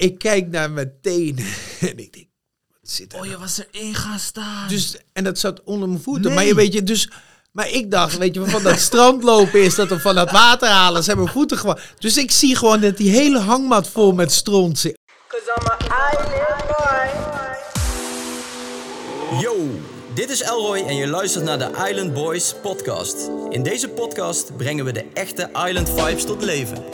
ik kijk naar mijn tenen en ik denk, wat zit er Oh, nou? je was erin gaan staan. Dus, en dat zat onder mijn voeten. Nee. Maar je weet je, dus... Maar ik dacht, weet je, van dat strandlopen is dat of van dat water halen. Ze hebben mijn voeten gewoon... Dus ik zie gewoon dat die hele hangmat vol met stront zit. Yo, dit is Elroy en je luistert naar de Island Boys podcast. In deze podcast brengen we de echte Island vibes tot leven.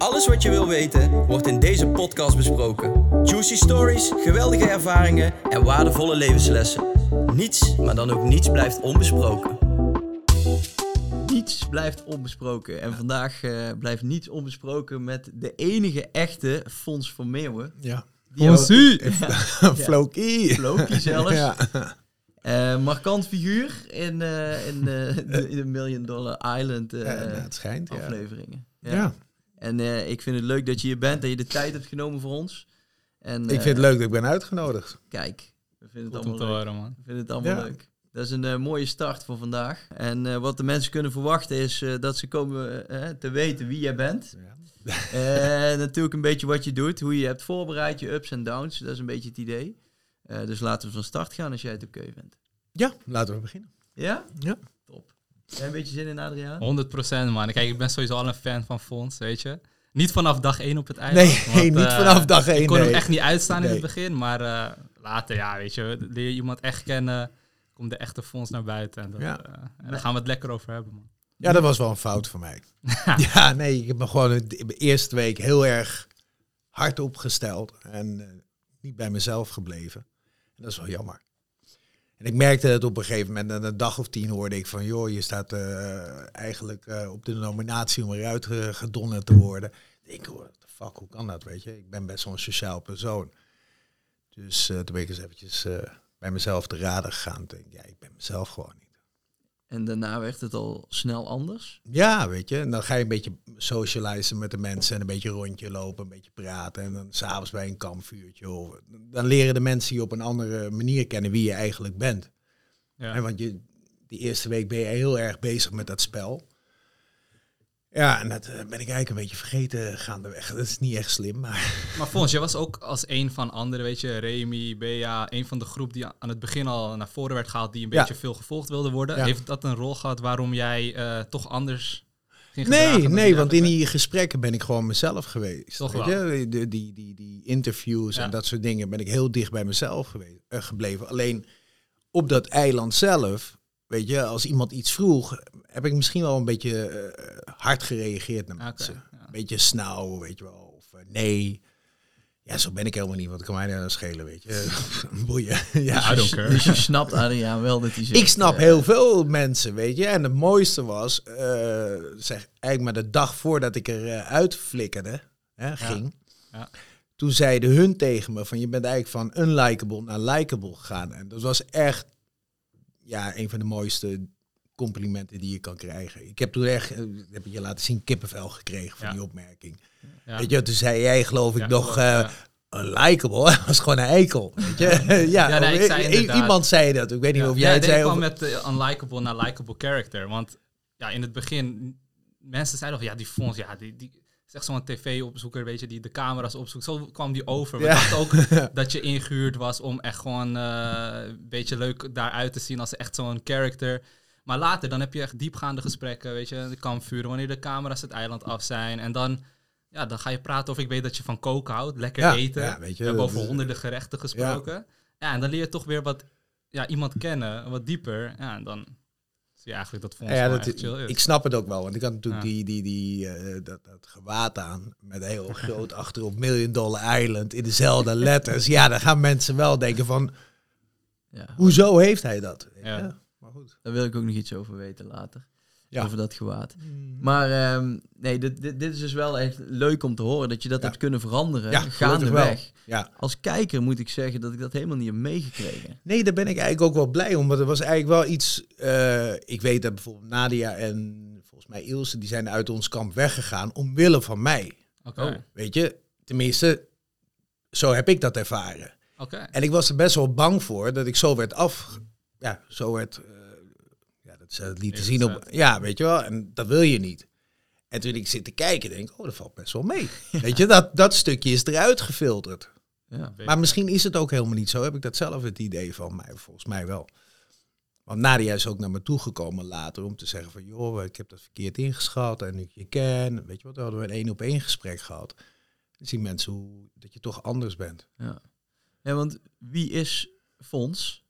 Alles wat je wil weten wordt in deze podcast besproken. Juicy stories, geweldige ervaringen en waardevolle levenslessen. Niets, maar dan ook niets blijft onbesproken. Niets blijft onbesproken. En vandaag eh, blijft niets onbesproken met de enige echte Fons van Meeuwen. Ja. Floki. Loki zelfs. Ja. Eh, markant figuur in, eh, in, eh, de, in de Million Dollar Island Ja, het schijnt, ja. afleveringen. Ja. En eh, ik vind het leuk dat je hier bent, dat je de tijd hebt genomen voor ons. En, Ik eh, vind het leuk dat ik ben uitgenodigd. Kijk, we vinden het Goed allemaal leuk. horen, man. We vinden het allemaal Ja. leuk. Dat is een eh, mooie start voor vandaag. En eh, wat de mensen kunnen verwachten is eh, dat ze komen eh, te weten wie jij bent. Eh, natuurlijk een beetje wat je doet, hoe je hebt voorbereid, je ups en downs. Dat is een beetje het idee. Eh, dus laten we van start gaan als jij het oké vindt. Ja, laten we beginnen. Ja? Ja. Top. Jij een beetje zin in, Adriaan? 100% man. Kijk, ik ben sowieso al een fan van Fons, weet je. Niet vanaf dag 1 op het eiland. Nee, want, niet eh, vanaf dag één. Ik kon nee. hem echt niet uitstaan in het begin, maar eh, later, ja, weet je, leer je iemand echt kennen, komt de echte Fons naar buiten. En, dat, Ja. eh, en daar gaan we het lekker over hebben, man. Ja, dat was wel een fout van mij. ja, nee, ik heb me gewoon de de eerste week heel erg hard opgesteld en niet bij mezelf gebleven. En dat is wel jammer. En ik merkte het op een gegeven moment, na een dag of tien hoorde ik van, joh, je staat eh, eigenlijk eh, op de nominatie om eruit ge- gedonderd te worden. Ik what the fuck, hoe kan dat, weet je? Ik ben best wel een sociaal persoon. Dus eh, toen ben ik eens eventjes eh, bij mezelf te raden gegaan. Denk ja, ik ben mezelf gewoon niet. En daarna werd het al snel anders. Ja, weet je. En dan ga je een beetje socializen met de mensen en een beetje rondje lopen, een beetje praten. En dan s'avonds bij een kampvuurtje. Of, dan leren de mensen je op een andere manier kennen wie je eigenlijk bent. Ja. Hè, want je, die eerste week ben je heel erg bezig met dat spel. Ja, en dat eh, ben ik eigenlijk een beetje vergeten gaandeweg. Dat is niet echt slim, maar... Maar Fons, jij was ook als een van anderen, weet je, Remy, Bea, een van de groep die aan het begin al naar voren werd gehaald, die een Ja. beetje veel gevolgd wilde worden. Ja. Heeft dat een rol gehad waarom jij eh, toch anders ging Nee, nee, want in die gesprekken ben ik gewoon mezelf geweest. Toch wel. je? Die, die, die, die interviews Ja. en dat soort dingen ben ik heel dicht bij mezelf geweest, eh, gebleven. Alleen op dat eiland zelf, weet je, als iemand iets vroeg, heb ik misschien wel een beetje eh, hard gereageerd naar mensen. ja. Een beetje snauw, weet je wel, of eh, nee. Ja, zo ben ik helemaal niet, want het kan mij nou schelen, weet je. Boeien. ja. I don't care. Dus je snapt, Adriaan, wel dat hij zegt... Ik snap heel veel mensen, weet je. En het mooiste was, eh, zeg, eigenlijk maar de dag voordat ik eruit uit flikkerde, hè, ging. Ja. Toen zeiden hun tegen me van je bent eigenlijk van unlikable naar likable gegaan. En dat was echt ja, een van de mooiste complimenten die je kan krijgen. Ik heb toen echt, eh, heb ik je laten zien, kippenvel gekregen van Ja. die opmerking. Ja. Weet je, toen zei jij geloof ik Ja, nog... klopt, eh. Unlikable, dat was gewoon een eikel. Weet je? ja, nee, ik zei inderdaad- iemand zei dat. Ik weet niet of jij het zei. ik Of, kwam met uh, unlikable naar likable character. Want ja, in het begin, mensen zeiden van ja, die Fons, ja, die, die is echt zo'n tv-opzoeker, weet je, die de camera's opzoekt. Zo kwam die over. We Ja. dachten ook dat je ingehuurd was om echt gewoon eh, een beetje leuk daaruit te zien als echt zo'n character. Maar later, dan heb je echt diepgaande gesprekken, weet je, de kampvuren, wanneer de camera's het eiland af zijn. En dan, ja, dan ga je praten of ik weet dat je van koken houdt, lekker Ja, eten. ja, weet je, we hebben over honderden gerechten gesproken. Ja. en dan leer je toch weer wat, ja, iemand kennen, wat dieper. Ja, en dan je eigenlijk dat ja, chill is. ik snap het ook wel, want ik had natuurlijk Ja. die, die, die, eh, dat, dat gewaad aan met heel groot achterop Million Dollar Island in dezelfde letters. Ja, dan gaan mensen wel denken van, Ja, hoezo heeft hij dat? Ja. Maar goed. daar wil ik ook nog iets over weten later. Ja. Over dat gewaad. Maar ehm, nee, dit, dit, dit is dus wel echt leuk om te horen dat je dat Ja. hebt kunnen veranderen. Ja, gaandeweg. Ja. Als kijker moet ik zeggen dat ik dat helemaal niet heb meegekregen. Nee, daar ben ik eigenlijk ook wel blij om. Want er was eigenlijk wel iets. eh, ik weet dat bijvoorbeeld Nadia en volgens mij Ilse, die zijn uit ons kamp weggegaan omwille van mij. Oké, Oh. Weet je, tenminste, zo heb ik dat ervaren. oké. En ik was er best wel bang voor dat ik zo werd af. Ja, zo werd. eh, ja, dat is het liet te zien op. Ja, weet je wel. En dat wil je niet. En toen ik zit te kijken, denk ik, oh, dat valt best wel mee. Weet je, dat, dat stukje is eruit gefilterd. Ja. Maar misschien is het ook helemaal niet zo. Heb ik dat zelf het idee van mij? Volgens mij wel. Want Nadia is ook naar me toegekomen later om te zeggen van... joh, ik heb dat verkeerd ingeschat en nu ik je ken... Weet je wat, we hadden we een één op één gesprek gehad. Dan zien mensen hoe, dat je toch anders bent. Ja. ja, want wie is Fons?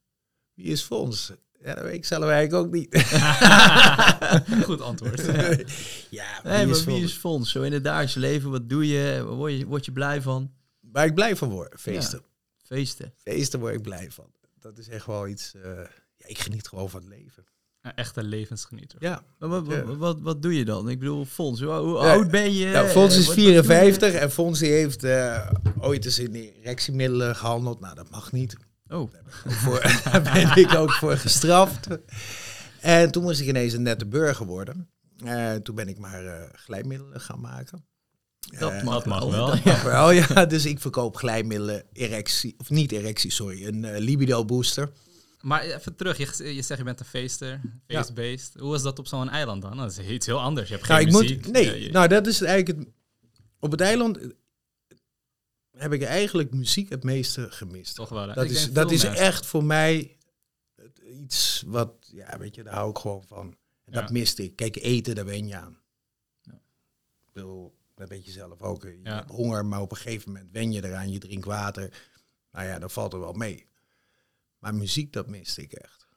Wie is Fons? Ja, dat weet ik zelf eigenlijk ook niet. Goed antwoord. ja, Nee, maar Fons? wie is Fons? Zo in het dagelijks leven, wat doe je? Word je, word je blij van? Waar ik blij van word. Feesten. Feesten. Feesten word ik blij van. Dat is echt wel iets... eh, ja, ik geniet gewoon van het leven. Een echte levensgenieter. Ja. Maar wat, wat, wat, wat doe je dan? Ik bedoel, Fons, hoe, hoe Ja. oud ben je? Nou, Fons is Wat- wat doe je? 54 en Fons die heeft eh, ooit eens in erectiemiddelen gehandeld. Nou, dat mag niet. Oh, daar ben ik ook voor gestraft. En toen moest ik ineens een nette burger worden. Eh, toen ben ik maar eh, glijmiddelen gaan maken. dat Eh, mag, dat mag wel. Ja. mag wel, ja. Dus ik verkoop glijmiddelen, erectie, of niet erectie, sorry, een libido booster. Maar even terug, je, je zegt je bent een feester, feestbeest. Hoe is dat op zo'n eiland dan? Dat is iets heel anders. Je hebt geen Nou, ik muziek. moet, nee, je- nou dat is eigenlijk het, op het eiland heb ik eigenlijk muziek het meeste gemist. toch wel. hè? Dat Ik is, dat is mensen. echt voor mij iets wat, ja, weet je, daar hou ik gewoon van. Dat Ja. miste ik. Kijk, eten, daar wen je aan. Ik bedoel, dat weet je zelf ook. Je Ja. hebt honger, maar op een gegeven moment wen je eraan. Je drinkt water. Nou ja, dan valt er wel mee. Maar muziek, dat miste ik echt.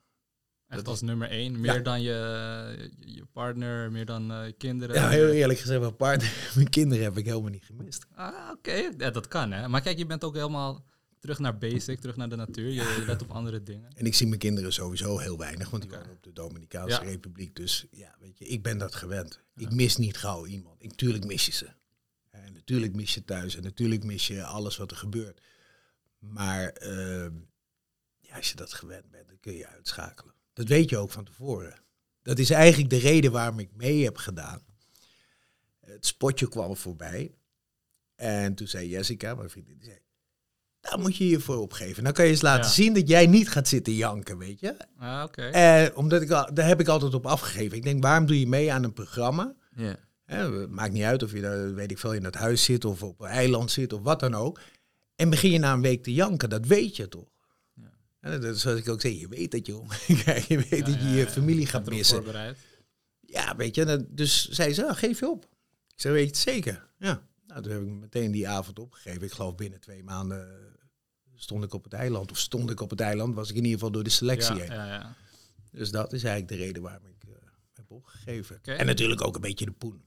Dat als nummer één. Meer dan je, je, partner, meer dan je kinderen. Ja, heel eerlijk gezegd, mijn partner, mijn kinderen heb ik helemaal niet gemist. Ah, oké. Ja, dat kan, hè. Maar kijk, je bent ook helemaal terug naar basic, terug naar de natuur. Je, je let op andere dingen. En ik zie mijn kinderen sowieso heel weinig, want die wonen op de Dominicaanse Ja. Republiek. Dus ja, weet je, ik ben dat gewend. Ik mis niet gauw iemand. Ik, tuurlijk mis je ze. En natuurlijk mis je thuis en natuurlijk mis je alles wat er gebeurt. Maar ehm, ja, als je dat gewend bent, dan kun je uitschakelen. Dat weet je ook van tevoren. Dat is eigenlijk de reden waarom ik mee heb gedaan. Het spotje kwam voorbij. En toen zei Jessica, mijn vriendin, die zei... Daar moet je je voor opgeven. Dan kan je eens laten Ja. zien dat jij niet gaat zitten janken, weet je. Ah, oké. Eh, omdat ik daar heb ik altijd op afgegeven. Ik denk, waarom doe je mee aan een programma? Het maakt niet uit of je daar, weet ik veel, in het huis zit of op een eiland zit of wat dan ook. En begin je na een week te janken, dat weet je toch? Ja. En dat zoals ik ook zeg, je weet dat je krijgt, je weet dat je je familie Gaat missen. voorbereid. Ja, weet je, dus zei ze, ah, geef je op. Ik zei, weet je het zeker? Ja. Nou, toen heb ik meteen die avond opgegeven. Ik geloof binnen twee maanden stond ik op het eiland. Of stond ik op het eiland, was ik in ieder geval door de selectie heen. ja, ja. Dus dat is eigenlijk de reden waarom ik eh, heb opgegeven. En natuurlijk ook een beetje de poen.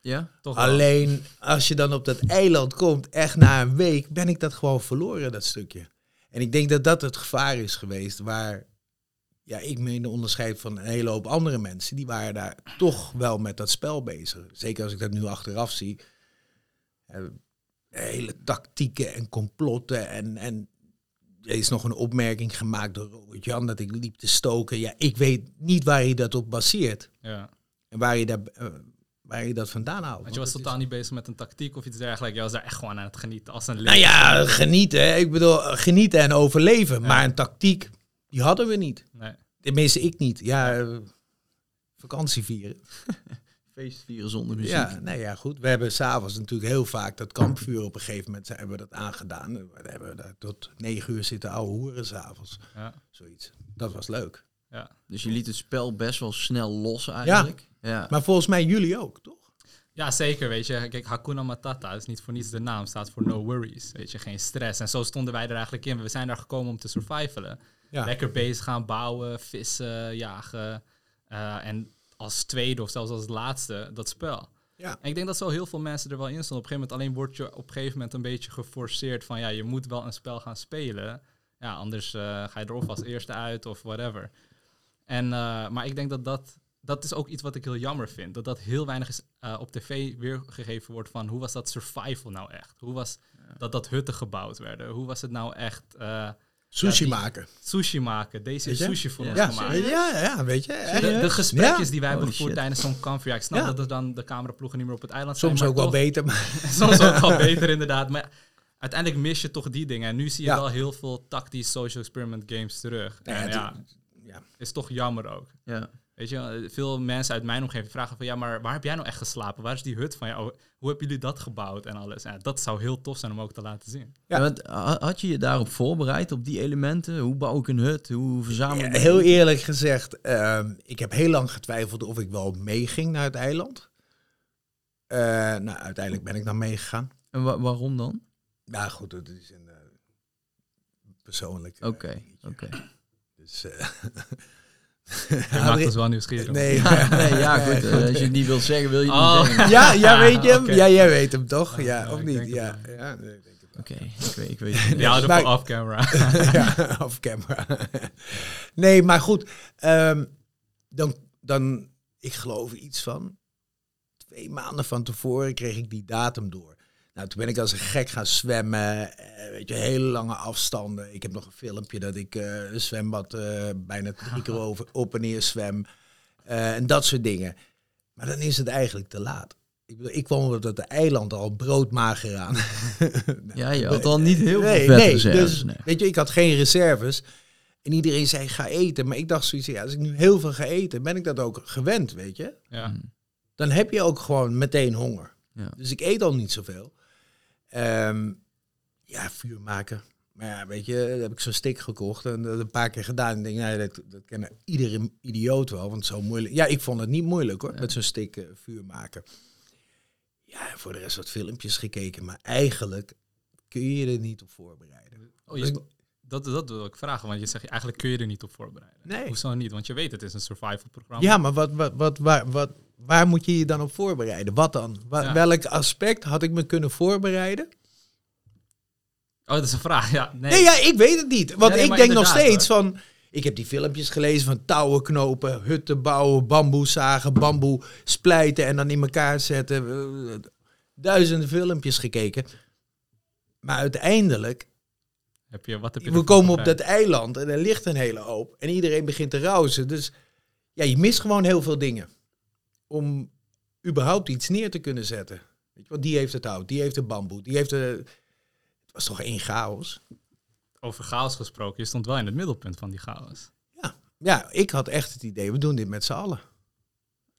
Ja? Toch wel. Alleen als je dan op dat eiland komt, echt na een week, ben ik dat gewoon verloren, dat stukje. En ik denk dat dat het gevaar is geweest waar ja, ik me in onderscheid van een hele hoop andere mensen. Die waren daar toch wel met dat spel bezig. Zeker als ik dat nu achteraf zie. Hele tactieken en complotten. En, en er is nog een opmerking gemaakt door Robert Jan dat ik liep te stoken. Ja, ik weet niet waar je dat op baseert. Ja. En waar je, daar, eh, waar je dat vandaan haalt. Want je was is- totaal niet bezig met een tactiek of iets dergelijks. Je was daar echt gewoon aan het genieten als een Nou leeuw. ja, genieten. hè. Ik bedoel, eh, genieten en overleven. Maar een tactiek, die hadden we niet. Nee. Tenminste, ik niet. Ja, eh, vakantie vieren. Feest vieren zonder muziek. Ja, nou ja, goed. We hebben s'avonds natuurlijk heel vaak dat kampvuur op een gegeven moment hebben we dat aangedaan. We hebben daar tot negen uur zitten ouwe hoeren s'avonds. Ja. Zoiets. Dat was leuk. Ja. Dus je liet het spel best wel snel los eigenlijk. Ja. Maar volgens mij jullie ook, toch? ja, zeker. Weet je, kijk, Hakuna Matata is niet voor niets de naam. Staat voor no worries. Weet je, geen stress. En zo stonden wij er eigenlijk in. We zijn daar gekomen om te survivalen. Ja. Lekker bezig gaan bouwen, vissen, jagen. Eh, en als tweede of zelfs als laatste dat spel. Ja. En ik denk dat zo heel veel mensen er wel in staan. Op een gegeven moment alleen word je op een gegeven moment een beetje geforceerd van ja, je moet wel een spel gaan spelen. Ja, anders eh, ga je er of als eerste uit of whatever. En, eh, maar ik denk dat dat, dat is ook iets wat ik heel jammer vind. Dat dat heel weinig is, eh, op tv weergegeven wordt van hoe was dat survival nou echt? Hoe was dat dat hutten gebouwd werden? Hoe was het nou echt eh, Sushi Ja, die- maken. sushi maken? Deze sushi voor Ja. ons Ja, gemaakt. ja, ja, weet je. De, de gesprekjes Ja. die wij hebben gevoerd tijdens zo'n kampvuur. Ja, ik snap Ja. dat er dan de cameraploegen niet meer op het eiland Soms zijn. ook maar wel beter, maar Soms ook wel beter, inderdaad. Maar uiteindelijk mis je toch die dingen. En nu zie je Ja. wel heel veel tactisch social experiment games terug. Ja, en ja. is toch jammer ook. Ja. Weet je, eh, veel mensen uit mijn omgeving vragen van ja, maar waar heb jij nou echt geslapen? Waar is die hut van jou? Hoe hebben jullie dat gebouwd en alles? Ja, dat zou heel tof zijn om ook te laten zien. Ja. Want, had je je daarop voorbereid, op die elementen? Hoe bouw ik een hut? Hoe verzamel ik... Ja, heel eerlijk gezegd, ehm, ik heb heel lang getwijfeld of ik wel meeging naar het eiland. Eh, nou, uiteindelijk ben ik dan meegegaan. En wa- waarom dan? Nou goed, dat is een eh, persoonlijk. eh, Oké, oké. Dus, Je maakt ons wel nieuwsgierig. Nee, Ja, nee, ja, goed. eh, als je het niet wilt zeggen, wil je het Oh. niet zeggen. ja, ja, weet je hem? Ja, jij weet hem toch? Ja, Ja, ja, of niet? Ja, ja, nee, ik denk het wel. Oké, ik weet, ik weet het niet. Ja, dat Maar- off camera. ja, off camera. nee, maar goed. ehm, dan, dan, ik geloof iets van twee maanden van tevoren kreeg ik die datum door. Nou, toen ben ik als een gek gaan zwemmen. eh, weet je, hele lange afstanden. Ik heb nog een filmpje dat ik eh, een zwembad eh, bijna drie keer over, op en neer zwem. eh, en dat soort dingen. Maar dan is het eigenlijk te laat. Ik, bedoel, ik kwam op dat eiland al broodmager aan. Ja, je had al niet heel veel nee, vetreserves. nee, dus, nee. Weet je, ik had geen reserves. En iedereen zei, ga eten. Maar ik dacht zoiets, ja, als ik nu heel veel ga eten, ben ik dat ook gewend, weet je. ja. Dan heb je ook gewoon meteen honger. Ja. Dus ik eet al niet zoveel. Ehm, ja, vuur maken. Maar ja, weet je, daar heb ik zo'n stick gekocht en dat een paar keer gedaan. Denk, nou, dat, dat kennen iedere idioot wel, want zo moeilijk. Ja, ik vond het niet moeilijk hoor, met zo'n stick eh, vuur maken. Ja, en voor de rest wat filmpjes gekeken, maar eigenlijk kun je je er niet op voorbereiden. Oh, je- dat, dat wil ik vragen, want je zegt eigenlijk kun je er niet op voorbereiden. Nee. Hoezo niet? Want je weet het is een survival programma. Ja, maar wat, wat, wat, waar, wat, waar moet je je dan op voorbereiden? Wat dan? Wa- Ja. Welk aspect had ik me kunnen voorbereiden? Oh, dat is een vraag. Ja, nee. Nee, ja, ik weet het niet. Want nee, ik denk nog steeds van... Ik heb die filmpjes gelezen van touwen knopen, hutten bouwen, bamboe zagen, bamboe splijten en dan in elkaar zetten. Duizenden filmpjes gekeken. Maar uiteindelijk, Heb je, wat heb je we komen op dat eiland en er ligt een hele hoop. En iedereen begint te rousen. Dus ja, je mist gewoon heel veel dingen. Om überhaupt iets neer te kunnen zetten. Weet je, want die heeft het hout, die heeft de bamboe, die heeft de... Het was toch één chaos? Over chaos gesproken, je stond wel in het middelpunt van die chaos. Ja. ja, ik had echt het idee, we doen dit met z'n allen.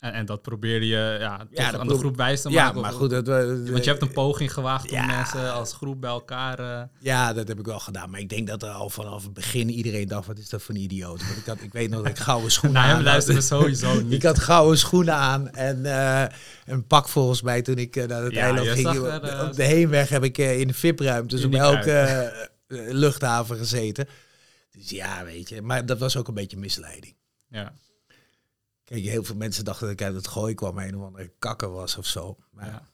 En, en dat probeerde je ja, dat aan de groep wijs te Ja, maken. maar of- goed, dat, we- Want je hebt een poging gewaagd om Ja. mensen als groep bij elkaar... eh, ja, dat heb ik wel gedaan. Maar ik denk dat er al vanaf het begin iedereen dacht, wat is dat voor een idioot? Want ik, had, ik weet nog dat ik gouden schoenen aan hem had. sowieso niet. Ik had gouden schoenen aan en eh, een pak volgens mij toen ik eh, naar het Ja, eiland ging. Op de- eh, op de heenweg heb ik eh, in de VIP-ruimtes op Uniek elke eh, eh, luchthaven gezeten. Dus ja, weet je. Maar dat was ook een beetje misleiding. Ja. Kijk, heel veel mensen dachten dat ik uit het gooi kwam een of andere kakker was of zo. Maar Ja.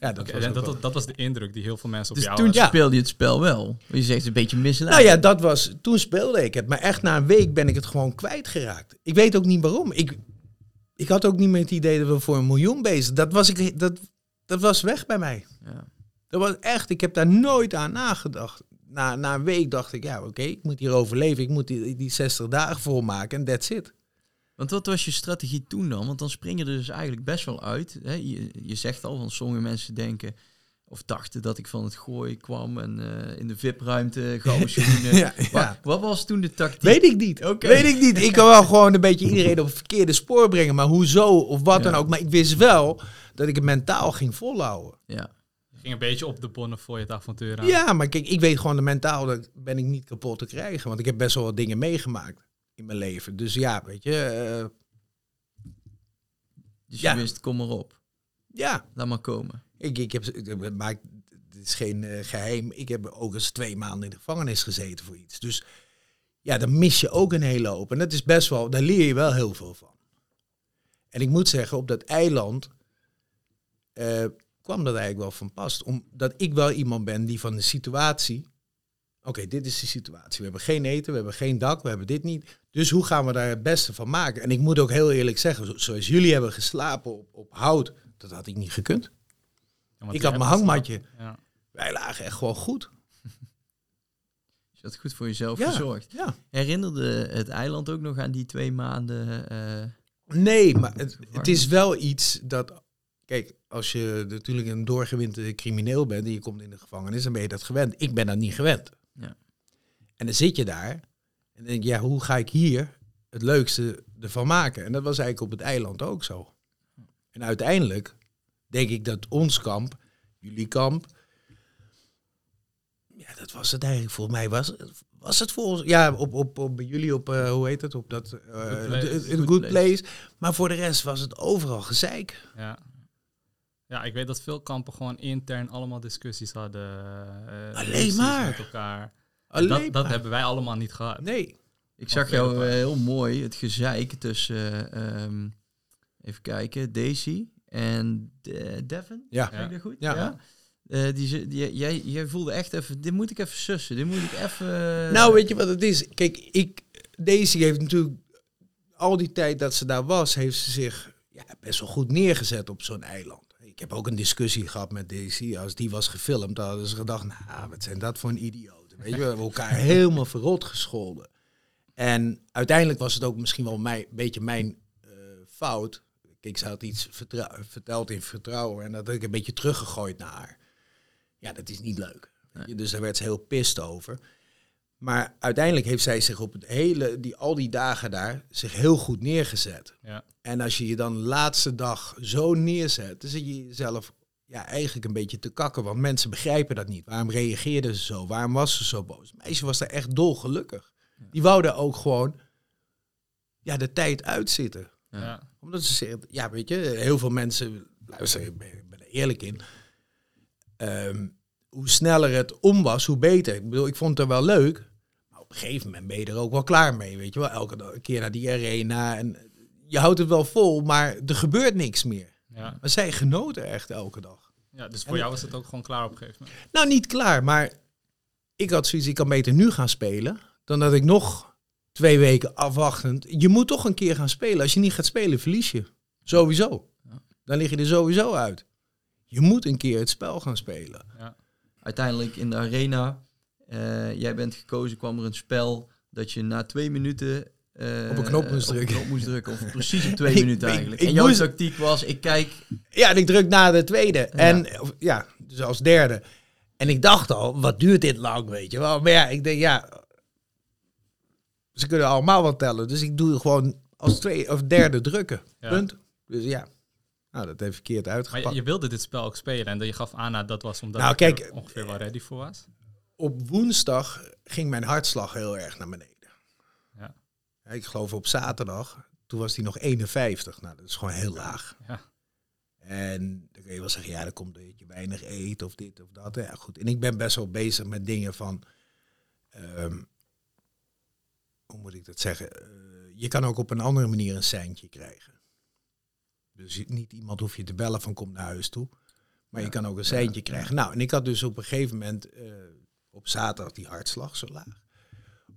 ja, dat was dat, wel- dat, dat was de indruk die heel veel mensen op Dus jou toen. Ja. speelde je het spel wel. Je zegt een beetje Nou misleidend. ja, dat was, toen speelde ik het. Maar echt na een week ben ik het gewoon kwijtgeraakt. Ik weet ook niet waarom. Ik, ik had ook niet meer het idee dat we voor een miljoen bezig Dat was, ik, dat, dat was weg bij mij. Ja. Dat was echt, ik heb daar nooit aan nagedacht. Na, na een week dacht ik, ja oké, ik moet hier overleven. Ik moet die, die 60 dagen volmaken en that's it. Want wat was je strategie toen dan? Want dan spring je er dus eigenlijk best wel uit. Hè? Je, je zegt al, van sommige mensen denken of dachten dat ik van het gooi kwam en eh, in de VIP-ruimte gouden schoenen. Ja, ja. Wat, wat was toen de tactiek? Weet ik niet. Oké. Weet ik niet. Ik kan wel gewoon een beetje iedereen op het verkeerde spoor brengen. Maar hoezo of wat dan ook. Maar ik wist wel dat ik het mentaal ging volhouden. Ja. Je ging een beetje op de bonnen voor je het avontuur aan. Ja, maar kijk, ik weet gewoon de mentaal dat ben ik niet kapot te krijgen. Want ik heb best wel wat dingen meegemaakt in mijn leven. Dus ja, weet je. eh, Dus Ja. je wist, kom maar op. ja, Laat maar komen. ik, ik heb, maar het is geen eh, geheim. Ik heb ook eens twee maanden in de gevangenis gezeten voor iets. Dus ja, dan mis je ook een hele hoop. En dat is best wel, daar leer je wel heel veel van. En ik moet zeggen, op dat eiland eh, kwam dat eigenlijk wel van pas. Omdat ik wel iemand ben die van de situatie. Oké, dit is de situatie. We hebben geen eten, we hebben geen dak, we hebben dit niet. Dus hoe gaan we daar het beste van maken? En ik moet ook heel eerlijk zeggen, zo- zoals jullie hebben geslapen op, op hout, dat had ik niet gekund. Ja, Ik had mijn hangmatje. Ja. Wij lagen echt gewoon goed. Je had goed voor jezelf Ja. gezorgd. Herinnerde het eiland ook nog aan die twee maanden? eh, Nee, maar het, het is wel iets dat. Kijk, als je natuurlijk een doorgewinterde crimineel bent en je komt in de gevangenis, dan ben je dat gewend. Ik ben dat niet gewend. Ja. En dan zit je daar en denk ja, hoe ga ik hier het leukste ervan maken. En dat was eigenlijk op het eiland ook zo. En uiteindelijk denk ik dat ons kamp, jullie kamp, ja, dat was het eigenlijk. Volgens mij was, was het volgens, ja, op, op, op bij jullie op, eh, hoe heet het, op dat, eh Good place. Good good, place. place. Maar voor de rest was het overal gezeik. Ja. Ja, ik weet dat veel kampen gewoon intern allemaal discussies hadden. eh, Alleen maar. Met elkaar. Alleen dat, dat hebben wij allemaal niet gehad. Nee. Ik zag jou eh, heel mooi, het gezeik tussen, eh, ehm, even kijken, Daisy en De- Devin. Ja. Zeg ik dat goed? Ja. Eh, die, ze- die, jij, jij voelde echt even, dit moet ik even sussen, dit moet ik even... Nou, weet je wat het is? Kijk, ik, Daisy heeft natuurlijk al die tijd dat ze daar was, heeft ze zich ja, best wel goed neergezet op zo'n eiland. Ik heb ook een discussie gehad met Daisy. Als die was gefilmd, dan hadden ze gedacht, nou, wat zijn dat voor een Weet je, we hebben elkaar helemaal verrot gescholden. En uiteindelijk was het ook misschien wel mijn, een beetje mijn eh, fout. Kijk, ze had iets verteld in vertrouwen en dat heb ik een beetje teruggegooid naar haar. Ja, dat is niet leuk. Dus daar werd ze heel pist over. Maar uiteindelijk heeft zij zich op het hele, die, al die dagen daar, zich heel goed neergezet. Ja. En als je je dan de laatste dag zo neerzet, dan zit je jezelf ja, eigenlijk een beetje te kakken. Want mensen begrijpen dat niet. Waarom reageerde ze zo? Waarom was ze zo boos? Het meisje was daar echt dolgelukkig. Die wou daar ook gewoon ja, de tijd uitzitten. Ja. Omdat ze zeggen, ja, weet je, heel veel mensen, luister, ik ben, ik ben er eerlijk in. Ehm, hoe sneller het om was, hoe beter. Ik bedoel, ik vond het er wel leuk. Maar op een gegeven moment ben je er ook wel klaar mee, weet je wel. Elke keer naar die arena. En je houdt het wel vol, maar er gebeurt niks meer. Ja. Maar zij genoten echt elke dag. ja, dus voor jou was het ook gewoon klaar op een gegeven moment. Nou, niet klaar, maar ik had zoiets, ik kan beter nu gaan spelen, dan dat ik nog twee weken afwachtend. Je moet toch een keer gaan spelen. Als je niet gaat spelen, verlies je. Sowieso. Dan lig je er sowieso uit. Je moet een keer het spel gaan spelen. Uiteindelijk in de arena, eh, jij bent gekozen, kwam er een spel dat je na twee minuten... eh, Op een knop moest drukken. knop moest drukken. Of precies op twee Ik- minuten eigenlijk. ik en jouw moest- tactiek was, ik kijk... Ja, en ik druk na de tweede. En of- ja, dus als derde. En ik dacht al, wat duurt dit lang, weet je wel. Maar ja, ik denk, ja, ze kunnen allemaal wat tellen. Dus ik doe gewoon als tweede of derde drukken. Ja. Punt. Dus ja, nou, dat heeft verkeerd Maar uitgepakt. je, je wilde dit spel ook spelen en je gaf aan dat dat was omdat Nou, er kijk, ongeveer wel ready voor was. op woensdag ging mijn hartslag heel erg naar beneden. Ik geloof op zaterdag, toen was die nog 51. Nou, dat is gewoon heel laag. Ja. En dan kun je wel zeggen, ja, dan komt dat je weinig eet of dit of dat. Ja, goed. En ik ben best wel bezig met dingen van, ehm, hoe moet ik dat zeggen? Eh, je kan ook op een andere manier een seintje krijgen. Dus niet iemand hoef je te bellen van kom naar huis toe. Maar je kan ook een seintje krijgen. Nou, en ik had dus op een gegeven moment eh, op zaterdag die hartslag zo laag.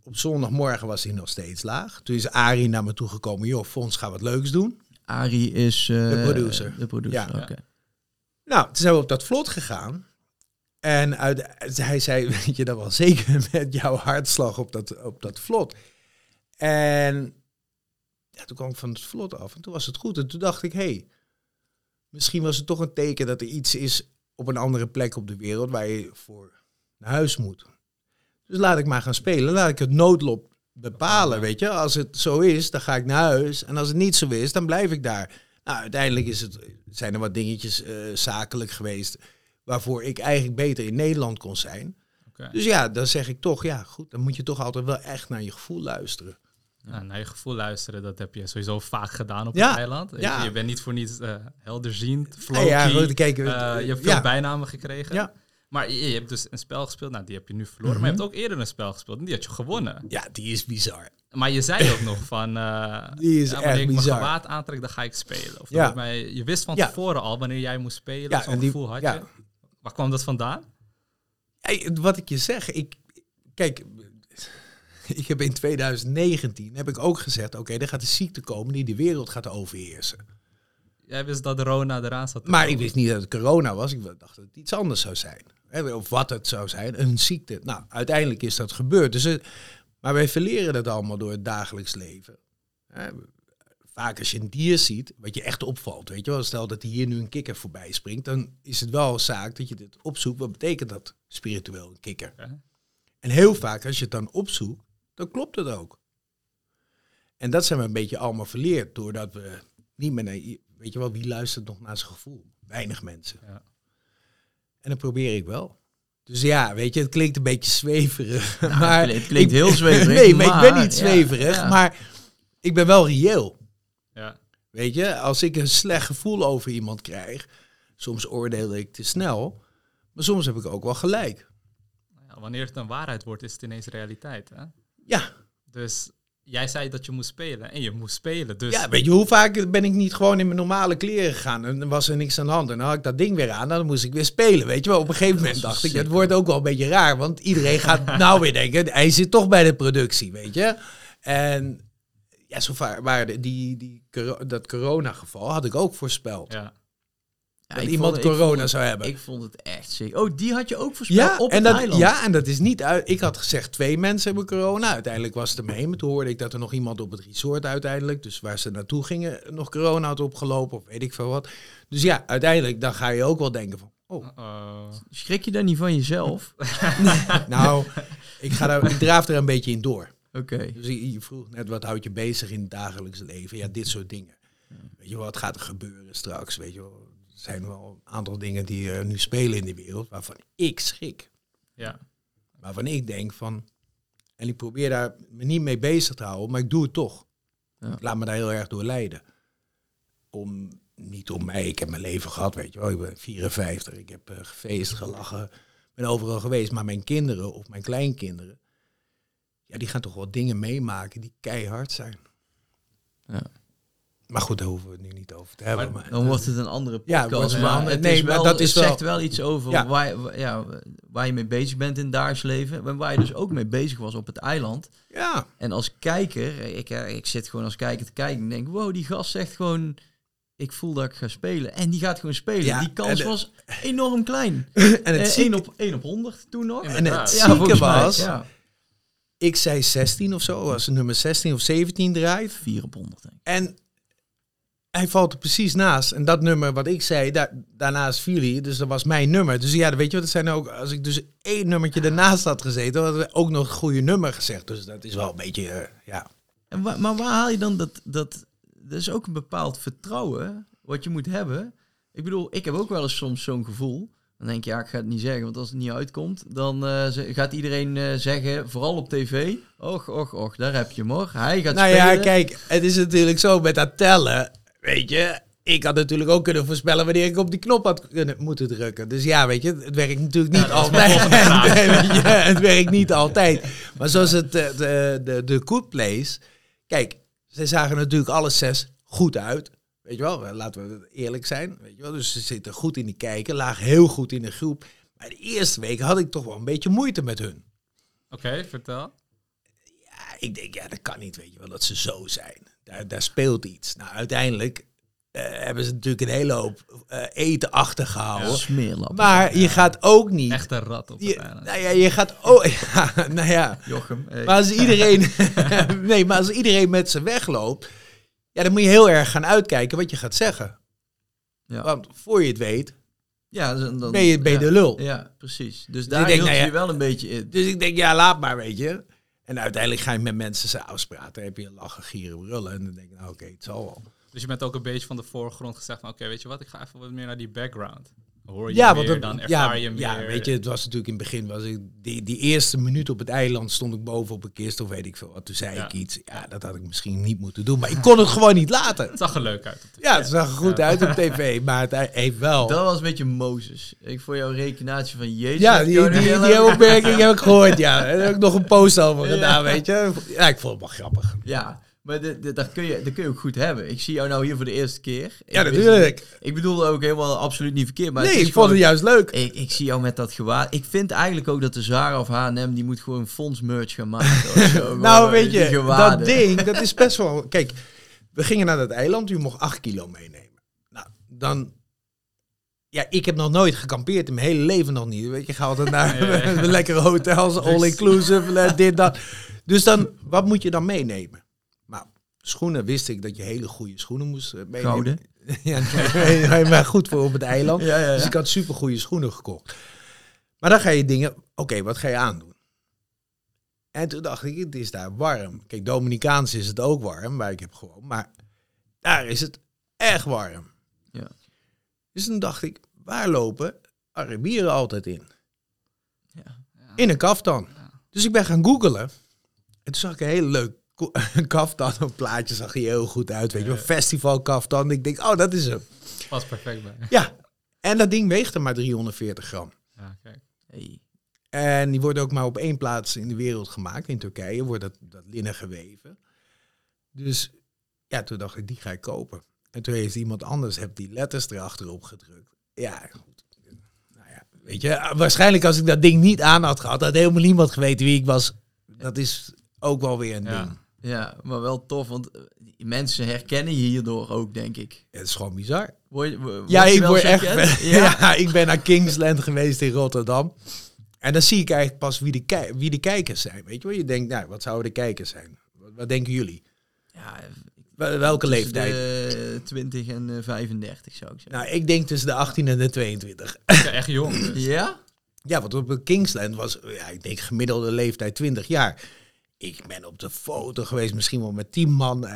Op zondagmorgen was hij nog steeds laag. Toen is Arie naar me toe gekomen. Joh, Fons, ga wat leuks doen. Arie is... eh, De producer. De producer, Ja. oké. Nou, toen zijn we op dat vlot gegaan. En uit, hij zei, weet je dat wel zeker met jouw hartslag op dat, op dat vlot. En ja, toen kwam ik van het vlot af en toen was het goed. En toen dacht ik, hé, hey, misschien was het toch een teken dat er iets is op een andere plek op de wereld waar je voor naar huis moet. Dus laat ik maar gaan spelen. Laat ik het noodlot bepalen, weet je. Als het zo is, dan ga ik naar huis. En als het niet zo is, dan blijf ik daar. Nou, uiteindelijk is het, zijn er wat dingetjes eh, zakelijk geweest... waarvoor ik eigenlijk beter in Nederland kon zijn. Dus ja, dan zeg ik toch, ja, goed, dan moet je toch altijd wel echt naar je gevoel luisteren. Ja, naar je gevoel luisteren, dat heb je sowieso vaak gedaan op Ja, het eiland. Je- ja. Je, bent niet voor niets eh helderziend, Ja, kijk, eh, je hebt veel ja. bijnamen gekregen. Maar je, je hebt dus een spel gespeeld, nou die heb je nu verloren. Maar je hebt ook eerder een spel gespeeld en die had je gewonnen. Ja, die is bizar. Maar je zei ook nog van, eh Die is ja, echt wanneer ik mijn gewaad aantrek, dan ga ik spelen. Of Ja. mij, je wist van tevoren al wanneer jij moest spelen, Ja, zo'n gevoel had je. Waar kwam dat vandaan? Hey, wat ik je zeg, ik, kijk, ik heb in 2019 heb ik ook gezegd, oké, er gaat een ziekte komen die de wereld gaat overheersen. Jij wist dat de Rona eraan zat. te Maar ik komen. wist niet dat het corona was. Ik dacht dat het iets anders zou zijn. Of wat het zou zijn, een ziekte. Nou, uiteindelijk is dat gebeurd. Dus, het- maar wij verleren dat allemaal door het dagelijks leven. Hè, Vaak als je een dier ziet, wat je echt opvalt. Weet je wel, stel dat hier nu een kikker voorbij springt, dan is het wel zaak dat je dit opzoekt. Wat betekent dat spiritueel, een kikker? Ja. En heel vaak als je het dan opzoekt, dan klopt het ook. En dat zijn we een beetje allemaal verleerd, doordat we niet meer naar... Weet je wel, wie luistert nog naar zijn gevoel? Weinig mensen. Ja. En dat probeer ik wel. Dus ja, weet je, het klinkt een beetje zweverig. Nou, maar het klinkt- ik- heel zweverig, nee, maar, ik ben niet ja, zweverig. ja. Maar ik ben wel reëel. Ja. Weet je, als ik een slecht gevoel over iemand krijg, soms oordeel ik te snel, maar soms heb ik ook wel gelijk. Ja, wanneer het een waarheid wordt, is het ineens realiteit. Hè? Ja, Dus jij zei dat je moest spelen en je moest spelen. Dus ja, weet je, hoe vaak ben ik niet gewoon in mijn normale kleren gegaan en was er niks aan de hand en dan had ik dat ding weer aan dan moest ik weer spelen, weet je wel. Op een gegeven moment dacht ik, het wordt ook wel een beetje raar, want iedereen gaat nou weer denken, hij zit toch bij de productie, weet je. En ja, zo waren die, die, dat corona-geval had ik ook voorspeld. ja. Ja, dat iemand vond- corona het- zou hebben. Ik vond het echt sick. Oh, die had je ook voorspeld Ja, op en het dat, eiland. ja, en dat is niet uit. Ik had gezegd twee mensen hebben corona. Uiteindelijk was het er mee. Maar toen hoorde ik dat er nog iemand op het resort uiteindelijk, dus waar ze naartoe gingen, nog corona had opgelopen of weet ik veel wat. Dus ja, uiteindelijk dan ga je ook wel denken van, oh. Schrik je dan niet van jezelf? nou, ik, ga daar, ik draaf er een beetje in door. Oké. Dus je, je vroeg net, wat houdt je bezig in het dagelijks leven? Ja, dit soort dingen. Weet je wel, wat gaat er gebeuren straks? Weet je wel, zijn wel een aantal dingen die er nu spelen in de wereld waarvan ik schrik. Ja. waarvan ik denk van... En ik probeer daar me niet mee bezig te houden, maar ik doe het toch. Ja. Ik laat me daar heel erg door leiden. Om, niet om mij, ik heb mijn leven gehad, weet je wel. Ik ben 54, ik heb eh, gefeest, gelachen, ben overal geweest. Maar mijn kinderen of mijn kleinkinderen, ja, die gaan toch wel dingen meemaken die keihard zijn. Ja. Maar goed, daar hoeven we het nu niet over te hebben. Maar Maar, Dan wordt het een andere Ja, podcast. het maar het, nee, maar dat is het zegt wel- wel iets over Ja. waar, ja, waar je mee bezig bent in het dagelijks leven. En waar je dus ook mee bezig was op het eiland. ja, En als kijker, ik, eh, ik zit gewoon als kijker te kijken en denk, wow, die gast zegt gewoon, ik voel dat ik ga spelen. En die gaat gewoon spelen. Ja, die kans was enorm klein. en het Eh, zieke- 1 op, 1 op 100 toen nog. en het Inderdaad. zieke was, Ja, ik zei 16 of zo, als nummer 16 of 17 draait. 4 op 100 denk ik. En hij valt er precies naast. En dat nummer wat ik zei, daar, daarnaast viel hij. Dus dat was mijn nummer. Dus ja, weet je wat, het zijn ook... Als ik dus één nummertje ernaast had gezeten, had ik ook nog een goede nummer gezegd. Dus dat is wel een beetje, eh, ja... En wa- maar waar haal je dan dat, dat... Dat is ook een bepaald vertrouwen wat je moet hebben. Ik bedoel, ik heb ook wel eens soms zo'n gevoel. Dan denk je, ja, ik ga het niet zeggen, want als het niet uitkomt, dan eh, gaat iedereen eh, zeggen, vooral op tv, och, och, och, daar heb je hem hoor. Hij gaat Nou spelen. ja, kijk, het is natuurlijk zo met dat tellen, weet je... Ik had natuurlijk ook kunnen voorspellen wanneer ik op die knop had kunnen, moeten drukken. Dus ja, weet je, het werkt natuurlijk niet altijd. Je, het werkt niet altijd. Maar zoals het, eh, de, de, de Good Place... Kijk, ze zagen natuurlijk alle zes goed uit. Weet je wel, laten we eerlijk zijn. Weet je wel, dus ze zitten goed in die kijken, lagen heel goed in de groep. Maar de eerste week had ik toch wel een beetje moeite met hun. Oké, vertel. Ja, ik denk, ja, dat kan niet, weet je wel, dat ze zo zijn. Daar, daar speelt iets. Nou, uiteindelijk eh, hebben ze natuurlijk een hele hoop eh, eten achtergehouden. Smeerlap. Maar je gaat ook niet... Echt een rat op je, nou ja, je gaat ook... Ja, nou ja, Jochem. hey. maar als iedereen... nee, maar als iedereen met ze wegloopt... Ja, dan moet je heel erg gaan uitkijken wat je gaat zeggen. ja. Want voor je het weet, ja, dan, dan- ben je, ben je ja. de lul. Ja, precies. Dus ik daar denk, hield nou je ja. wel een beetje in. Dus ik denk, ja, laat maar, weet je. En uiteindelijk ga je met mensen s'avonds praten. Dan heb je lachen, gieren, brullen. En dan denk ik, nou oké, het zal wel. Dus je bent ook een beetje van de voorgrond gezegd van... Oké, weet je wat, ik ga even wat meer naar die background. Hoor je Ja, meer, want het- dan ja, ervaar je meer. ja, weet je, het was natuurlijk in het begin, was ik, die, die eerste minuut op het eiland stond ik boven op een kist of weet ik veel wat. Toen zei Ja. ik iets, ja, dat had ik misschien niet moeten doen, maar ik kon het gewoon niet laten. Het zag er leuk uit. Op de Ja, het zag er goed uit op tv, maar het heeft wel... Dat was een beetje Mozes. Ik voor jouw rekenatie van Jezus. ja, die, die, opmerking heb ik gehoord, ja. Daar heb ik nog een post over gedaan, weet je. Ja, ik vond het wel grappig. Ja, maar de, de, dat, kun je, dat kun je ook goed hebben. Ik zie jou nou hier voor de eerste keer. Ik Ja, wist- natuurlijk. Ik bedoelde ook helemaal absoluut niet verkeerd. Maar Nee, ik vond het juist leuk. Ik, ik zie jou met dat gewaad. Ik vind eigenlijk ook dat de Zara of H&M... die moet gewoon fonds merch gaan maken. of zo. Nou, Gewoon, weet je, dat ding, dat is best wel... Kijk, we gingen naar dat eiland, u mocht 8 kilo meenemen. Nou, dan... Ja, ik heb nog nooit gekampeerd in mijn hele leven nog niet. Weet je, ga altijd naar Ja, ja, ja. lekkere hotels, all-inclusive, eh, dit, dat. Dus dan, wat moet je dan meenemen? Schoenen wist ik dat je hele goede schoenen moest eh, meenemen. Gouden. Ja, nee, maar goed voor op het eiland. Ja, ja, ja. Dus ik had super goede schoenen gekocht. Maar dan ga je dingen, oké, wat ga je aandoen? En toen dacht ik, het is daar warm. Kijk, Dominicaans is het ook warm, waar ik heb gewoond. Maar daar is het echt warm. Ja. Dus toen dacht ik, waar lopen Arabieren altijd in? Ja. In een kaftan. Dus ik ben gaan googelen. En toen zag ik een hele leuk kaftan. Een plaatje zag er heel goed uit. Weet je wel, festival kaftan. Ik denk, oh, dat is hem. Pas perfect bij. Ja. En dat ding weegt er maar 340 gram. Ja, kijk. Hey. En die wordt ook maar op één plaats in de wereld gemaakt. In Turkije wordt dat, dat linnen geweven. Dus ja, toen dacht ik, die ga ik kopen. En toen heeft iemand anders heb die letters erachterop gedrukt. Ja, goed. Nou ja, weet je, waarschijnlijk als ik dat ding niet aan had gehad, had helemaal niemand geweten wie ik was. Dat is ook wel weer een Ja. ding. Ja, maar wel tof, want eh, mensen herkennen je hierdoor ook, denk ik. Het is gewoon bizar. Word, je- Ja, ik word echt. herkend? Ja. ik ben naar Kingsland geweest in Rotterdam. En dan zie ik eigenlijk pas wie de, wie de kijkers zijn. Weet je wel? Je denkt, nou, wat zouden de kijkers zijn? Wat, wat denken jullie? Ja, Wel- Welke tussen leeftijd? De 20 en eh, 35 zou ik zeggen. Nou, ik denk tussen de 18 en de 22. Ik ben echt jong. dus. ja? Ja, want op Kingsland was, ja, ik denk gemiddelde leeftijd 20 jaar. Ik ben op de foto geweest, misschien wel met 10 man. eh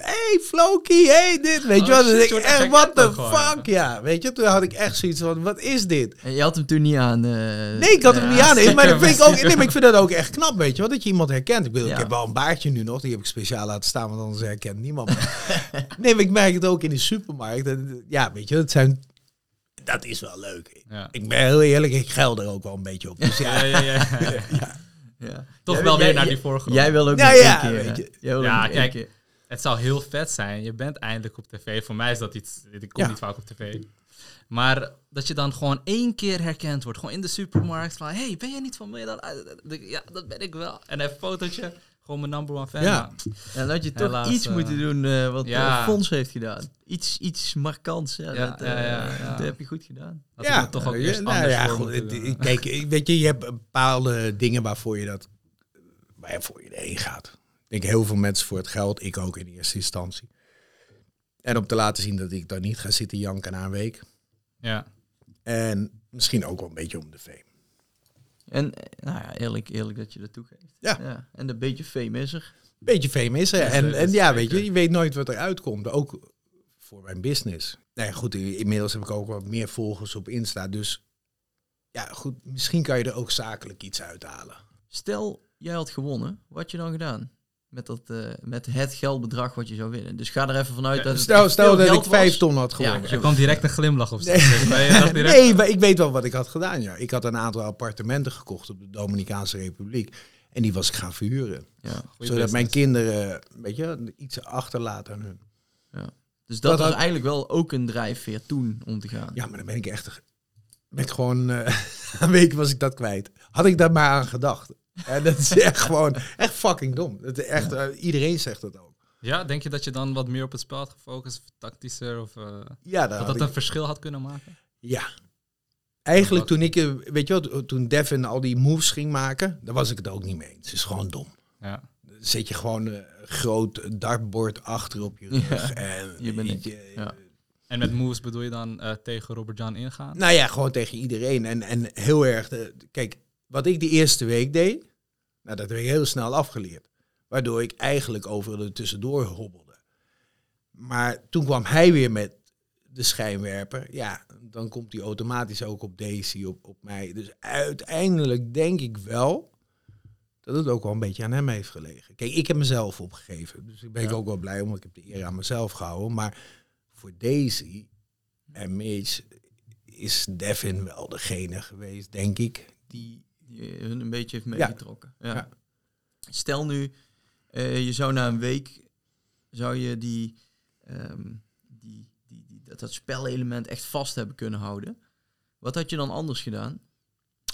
hey, Floki, hey, dit. Weet je Oh, wat? je ik echt, what the gewoon, fuck? Ja, weet je, toen had ik echt zoiets van, wat is dit? En je had hem toen niet aan. eh, Nee, ik had hem ja, niet aan. Nee, maar dat vind ik ook, nee, maar ik vind dat ook echt knap, weet je wel, dat je iemand herkent. Ik, bedoel, Ja. ik heb wel een baardje nu nog, die heb ik speciaal laten staan, want anders herkent niemand me. nee, maar ik merk het ook in de supermarkt. En, Ja, weet je, dat zijn... Dat is wel leuk. Ja. Ik ben heel eerlijk, ik geil er ook wel een beetje op. Dus ja, Ja, ja, ja. Toch Jij- wel weer naar jij- die vorige Jij wil ook Ja, nog ja, één keer. je. Wil Ja, nog kijk. keer. Het zou heel vet zijn. Je bent eindelijk op tv. Voor mij is dat iets... Ik kom Ja. niet vaak op tv. Maar dat je dan gewoon één keer herkend wordt. Gewoon in de supermarkt. Van, hey, ben jij niet van mij? Dan, ja, dat ben ik wel. En een fotootje. Gewoon mijn number one fan. Ja. Ja. En dat je toch Helaas, iets eh, moeten doen eh, wat ja. eh, Fons heeft gedaan. Iets, iets markants. Ja, Ja, dat, ja, eh, ja, ja. dat heb je goed gedaan. Ik het toch ook ja, eerst nou anders ja, voor goed, het- ik- Kijk, ik- weet je, je hebt bepaalde dingen waarvoor je dat, waarvoor je erheen gaat. Ik denk heel veel mensen voor het geld, ik ook in eerste instantie. En om te laten zien dat ik daar niet ga zitten janken na een week. Ja. En misschien ook wel een beetje om de fame. En eh, nou ja, eerlijk, eerlijk dat je dat toegeeft. Ja. En een beetje fame is er. Beetje fame is er. Ja, En, en ja, weet je, je weet nooit wat eruit komt. Ook voor mijn business. Nou ja, goed, inmiddels heb ik ook wat meer volgers op Insta. Dus ja, goed, misschien kan je er ook zakelijk iets uithalen. Stel, jij had gewonnen. Wat had je dan gedaan? Met, dat, eh, met het geldbedrag wat je zou winnen. Dus ga er even vanuit Ja, dat het Stel, dat ik vijf ton had Ja, gewonnen. Er kwam direct een glimlach op Nee. dacht direct, Nee, maar ik weet wel wat ik had gedaan. Ja. Ik had een aantal appartementen gekocht op de Dominicaanse Republiek. En die was ik gaan verhuren. Ja. zodat mijn kinderen, weet je, iets achterlaten aan hun. Dus dat, Dat was had- eigenlijk wel ook een drijfveer toen om te gaan. Ja, maar dan ben ik echt... Ik gewoon... eh, een week was ik dat kwijt. Had ik daar maar aan gedacht. En dat is echt gewoon... Echt fucking dom. Dat is echt, eh, iedereen zegt dat ook. Ja, denk je dat je dan wat meer op het spel had gefocust? Of tactischer? Of, eh, Ja, dat dat ik- een verschil had kunnen maken? Ja. Eigenlijk toen ik, eh, weet je wat, toen Devin al die moves ging maken, daar was ik het ook niet mee eens. Het is gewoon dom. Ja. Zet je gewoon een groot dartbord achter op je rug. En, je bent je, Ja. En met moves bedoel je dan tegen Robert Jan ingaan? Nou ja, gewoon tegen iedereen. En, en heel erg, de, kijk, wat ik die eerste week deed, nou, dat heb ik heel snel afgeleerd. Waardoor ik eigenlijk overal er tussendoor hobbelde. Maar toen kwam hij weer met de schijnwerper. Ja, dan komt hij automatisch ook op Daisy, op, op mij. Dus uiteindelijk denk ik wel dat het ook wel een beetje aan hem heeft gelegen. Kijk, ik heb mezelf opgegeven. Dus ik ben ik Ja. ook wel blij, omdat ik heb de eer aan mezelf gehouden. Maar voor Daisy en Mitch is Devin wel degene geweest, denk ik. Die, Die hun een beetje heeft Ja. meegetrokken. Ja. Ja. Stel nu, eh, je zou na een week, zou je die, ehm, die, die, die, dat, dat spelelement echt vast hebben kunnen houden. Wat had je dan anders gedaan?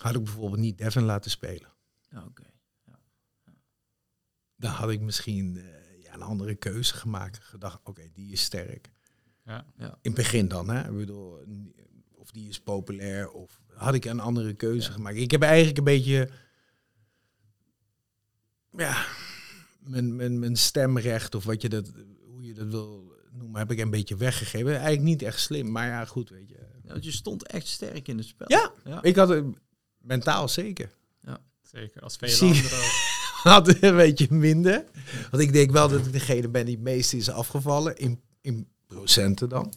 had ik bijvoorbeeld niet Devin laten spelen. Ja, Oké. Dan had ik misschien eh, ja, een andere keuze gemaakt. Gedacht, oké, die is sterk. Ja. In het begin dan, hè. Ik bedoel, of die is populair, of had ik een andere keuze gemaakt. Ik heb eigenlijk een beetje... Ja, mijn, mijn, mijn stemrecht, of wat je dat, hoe je dat wil noemen, heb ik een beetje weggegeven. Eigenlijk niet echt slim, maar ja, goed, weet je. Ja, want je stond echt sterk in het spel. Ja, ja. ik had het mentaal zeker. Zeker, als vele Zie- anderen ook. had een beetje minder. Want ik denk wel dat ik degene ben die het meest is afgevallen. In, in procenten dan.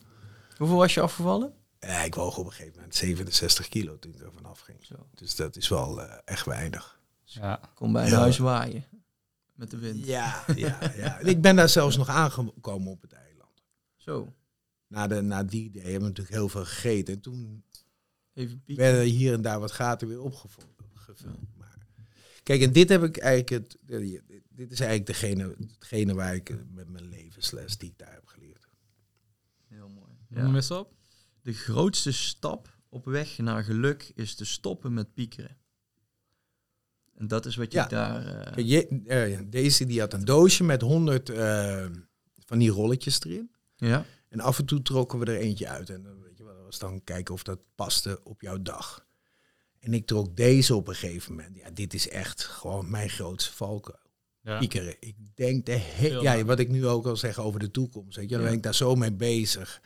Hoeveel was je afgevallen? Ja, ik woog op een gegeven moment 67 kilo toen ik er vanaf ging. Dus dat is wel eh, echt weinig. Ja. Kom bij een Ja. huis waaien. Met de wind. Ja, ja, ja. Ik ben daar zelfs nog aangekomen op het eiland. Zo, Na, de, na die day hebben we natuurlijk heel veel gegeten. En toen even pieken. werden hier en daar wat gaten weer opgevuld. gevuld. Maar, kijk, en dit heb ik eigenlijk het. Dit is eigenlijk degene, hetgene waar ik met mijn levensles die ik daar heb geleerd. Heel mooi. Ja. eens op. De grootste stap op weg naar geluk is te stoppen met piekeren. En dat is wat je Ja. daar... eh, je, eh, deze die had een doosje met 100 eh, van die rolletjes erin. ja, En af en toe trokken we er eentje uit. En dan, weet je wel, dat was dan kijken of dat paste op jouw dag. En ik trok deze op een gegeven moment. Ja, dit is echt gewoon mijn grootste valkuil. Ja. Piekeren. Ik denk de ja, wat ik nu ook al zeg over de toekomst. Weet je, dan Ja. ben ik daar zo mee bezig.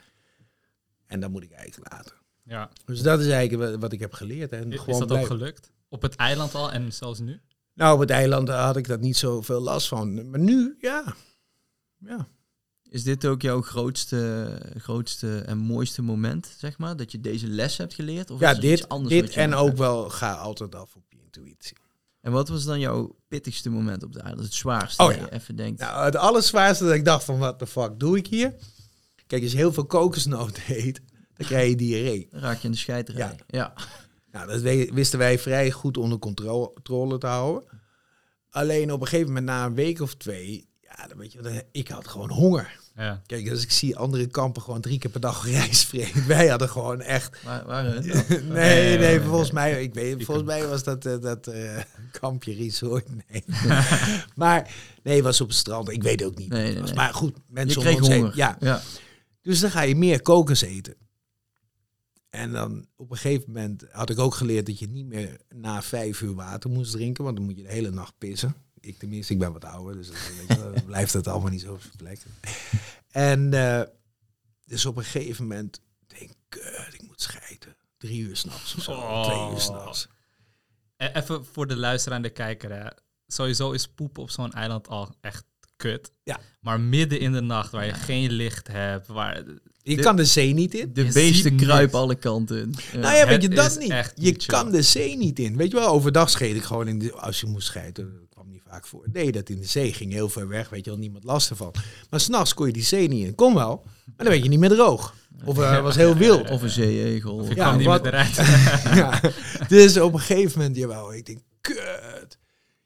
En dan moet ik eigenlijk laten. ja. Dus dat is eigenlijk wat, ik heb geleerd. En Is gewoon dat ook gelukt? Op het eiland al en zelfs nu? Nou, op het eiland had ik dat niet zoveel last van. Maar nu, ja. Ja. is dit ook jouw grootste, grootste en mooiste moment, zeg maar? Dat je deze les hebt geleerd? Of Ja, is iets dit, anders dit en ook hebt? wel ga altijd af op je intuïtie. En wat was dan jouw pittigste moment op de aarde? Het zwaarste? Oh dat ja. je even denkt... Nou, het allerzwaarste dat ik dacht van, wat de fuck doe ik hier? Kijk, als je heel veel kokosnoot eet, dan krijg je diarree. Dan raak je in de scheiterij. Ja. Nou, dat wisten wij vrij goed onder contro- controle te houden. Alleen op een gegeven moment, na een week of twee, ja, dan weet je, dan- ik had gewoon honger. Ja. Kijk, als ik zie andere kampen gewoon drie keer per dag rijst vreten. Wij hadden gewoon echt... Waar, waar? Nee, nee, volgens mij, ik weet, volgens mij was dat eh, dat eh, kampje resort. Nee. maar nee, was op het strand. Ik weet ook niet. Nee, nee, nee. Maar goed, Je mensen om kreeg ons heen. honger. Ja, ja. Dus dan ga je meer kokos eten. En dan op een gegeven moment had ik ook geleerd dat je niet meer na vijf uur water moest drinken, want dan moet je de hele nacht pissen. Ik tenminste, ik ben wat ouder, dus dan, blijft het allemaal niet zo verplekt. En eh, dus op een gegeven moment denk ik, ik moet scheiden. Drie uur s'nachts of zo, Oh. twee uur s'nachts. E- Even voor de luisteraar en de kijker. Hè. Sowieso is poepen op zo'n eiland al echt kut. Ja. Maar midden in de nacht, waar je geen licht hebt, waar... Je De- kan de zee niet in. De Je beesten kruipen alle kanten in. Ja. nou ja, weet je het dat niet. Je niet kan de zee niet in. Weet je wel, overdag scheet ik gewoon in de... Als je moest scheiden, dat kwam niet vaak voor. Nee, dat in de zee ging heel ver weg, weet je wel, niemand last ervan. Maar s'nachts kon je die zee niet in. Kon wel, maar dan werd je niet meer droog. Of eh, was heel wild. Of een zeeegel. Of je Ja, kwam niet wat- meer eruit. ja. Dus op een gegeven moment, jawel, ik denk, kut.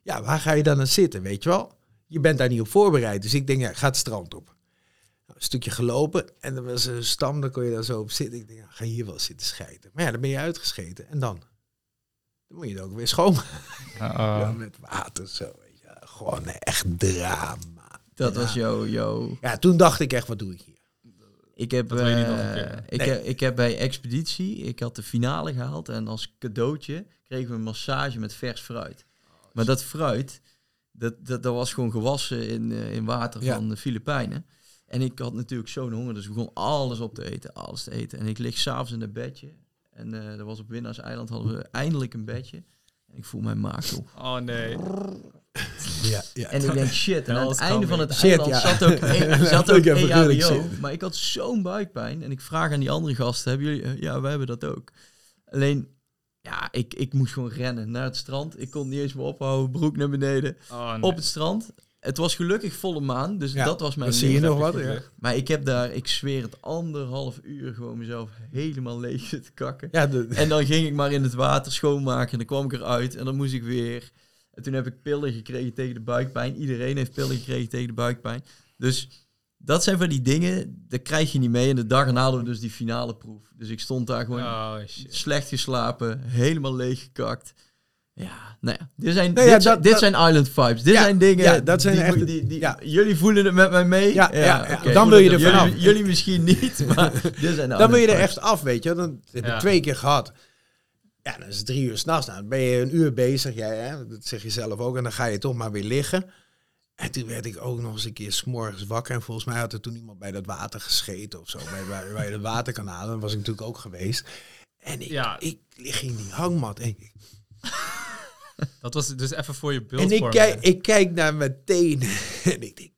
Ja, waar ga je dan aan zitten, weet je wel? Je bent daar niet op voorbereid. Dus ik denk, ja, ik ga het strand op. Nou, een stukje gelopen en er was een stam, daar kon je daar zo op zitten. Ik denk, ja, ga hier wel zitten scheiden. Maar ja, dan ben je uitgescheten. En dan? Dan moet je het ook weer schoonmaken. Ja, met water zo, weet je. Gewoon echt drama. Dat Ja. was jouw... jouw... Ja, toen dacht ik echt, wat doe ik hier? Ik heb, eh, ik, Nee. heb, ik heb bij Expeditie, ik had de finale gehaald en als cadeautje kregen we een massage met vers fruit. Maar dat fruit, dat, dat, dat was gewoon gewassen in, eh, in water Ja. van de Filipijnen. En ik had natuurlijk zo'n honger, dus ik begon alles op te eten, alles te eten. En ik lig s'avonds in een bedje. En eh dat was op Winnaarseiland, hadden we eindelijk een bedje. En ik voel mijn maag zo. Oh nee. Ja, ja. En ik denk, shit. En aan het einde van het Shit, eiland ja. zat ook, e- zat ook EHBO. zin. Maar ik had zo'n buikpijn. En ik vraag aan die andere gasten, hebben jullie... Ja, wij hebben dat ook. Alleen, ja, ik, ik moest gewoon rennen naar het strand. Ik kon niet eens meer ophouden, broek naar beneden. Oh, nee. Op het strand. Het was gelukkig volle maan, dus Ja, dat was mijn zie je nog wat, ja. Maar ik heb daar, ik zweer het, anderhalf uur gewoon mezelf helemaal leeg zitten kakken. Ja, de, En dan ging ik maar in het water schoonmaken en dan kwam ik eruit en dan moest ik weer. En toen heb ik pillen gekregen tegen de buikpijn. Iedereen heeft pillen gekregen tegen de buikpijn. Dus dat zijn van die dingen, dat krijg je niet mee. En de dag erna hadden we dus die finale proef. Dus ik stond daar gewoon Oh shit. slecht geslapen, helemaal leeg gekakt. Ja, nou ja, dit zijn, Nou ja, dit, zijn- dat- dit dat- zijn island vibes. Dit Ja, zijn dingen, ja, dat zijn die, echt- die, die- ja. jullie voelen het met mij mee. Ja, ja, ja, oké. dan wil je er vanaf. jullie misschien niet, maar dit zijn dan wil je er echt af, weet je. Dan heb je Ja. twee keer gehad. Ja, dan is het drie uur s'nachts. Nou, dan ben je een uur bezig. Jij, hè? Dat zeg je zelf ook. En dan ga je toch maar weer liggen. En toen werd ik ook nog eens een keer s'morgens wakker. En volgens mij had er toen iemand bij dat water gescheten of zo. Bij, bij, bij waterkanaal. Was ik natuurlijk ook geweest. En ik, Ja. ik lig in die hangmat. En ik, Dat was dus even voor je En beeldvorming. ik kijk, ik kijk naar mijn tenen en ik denk,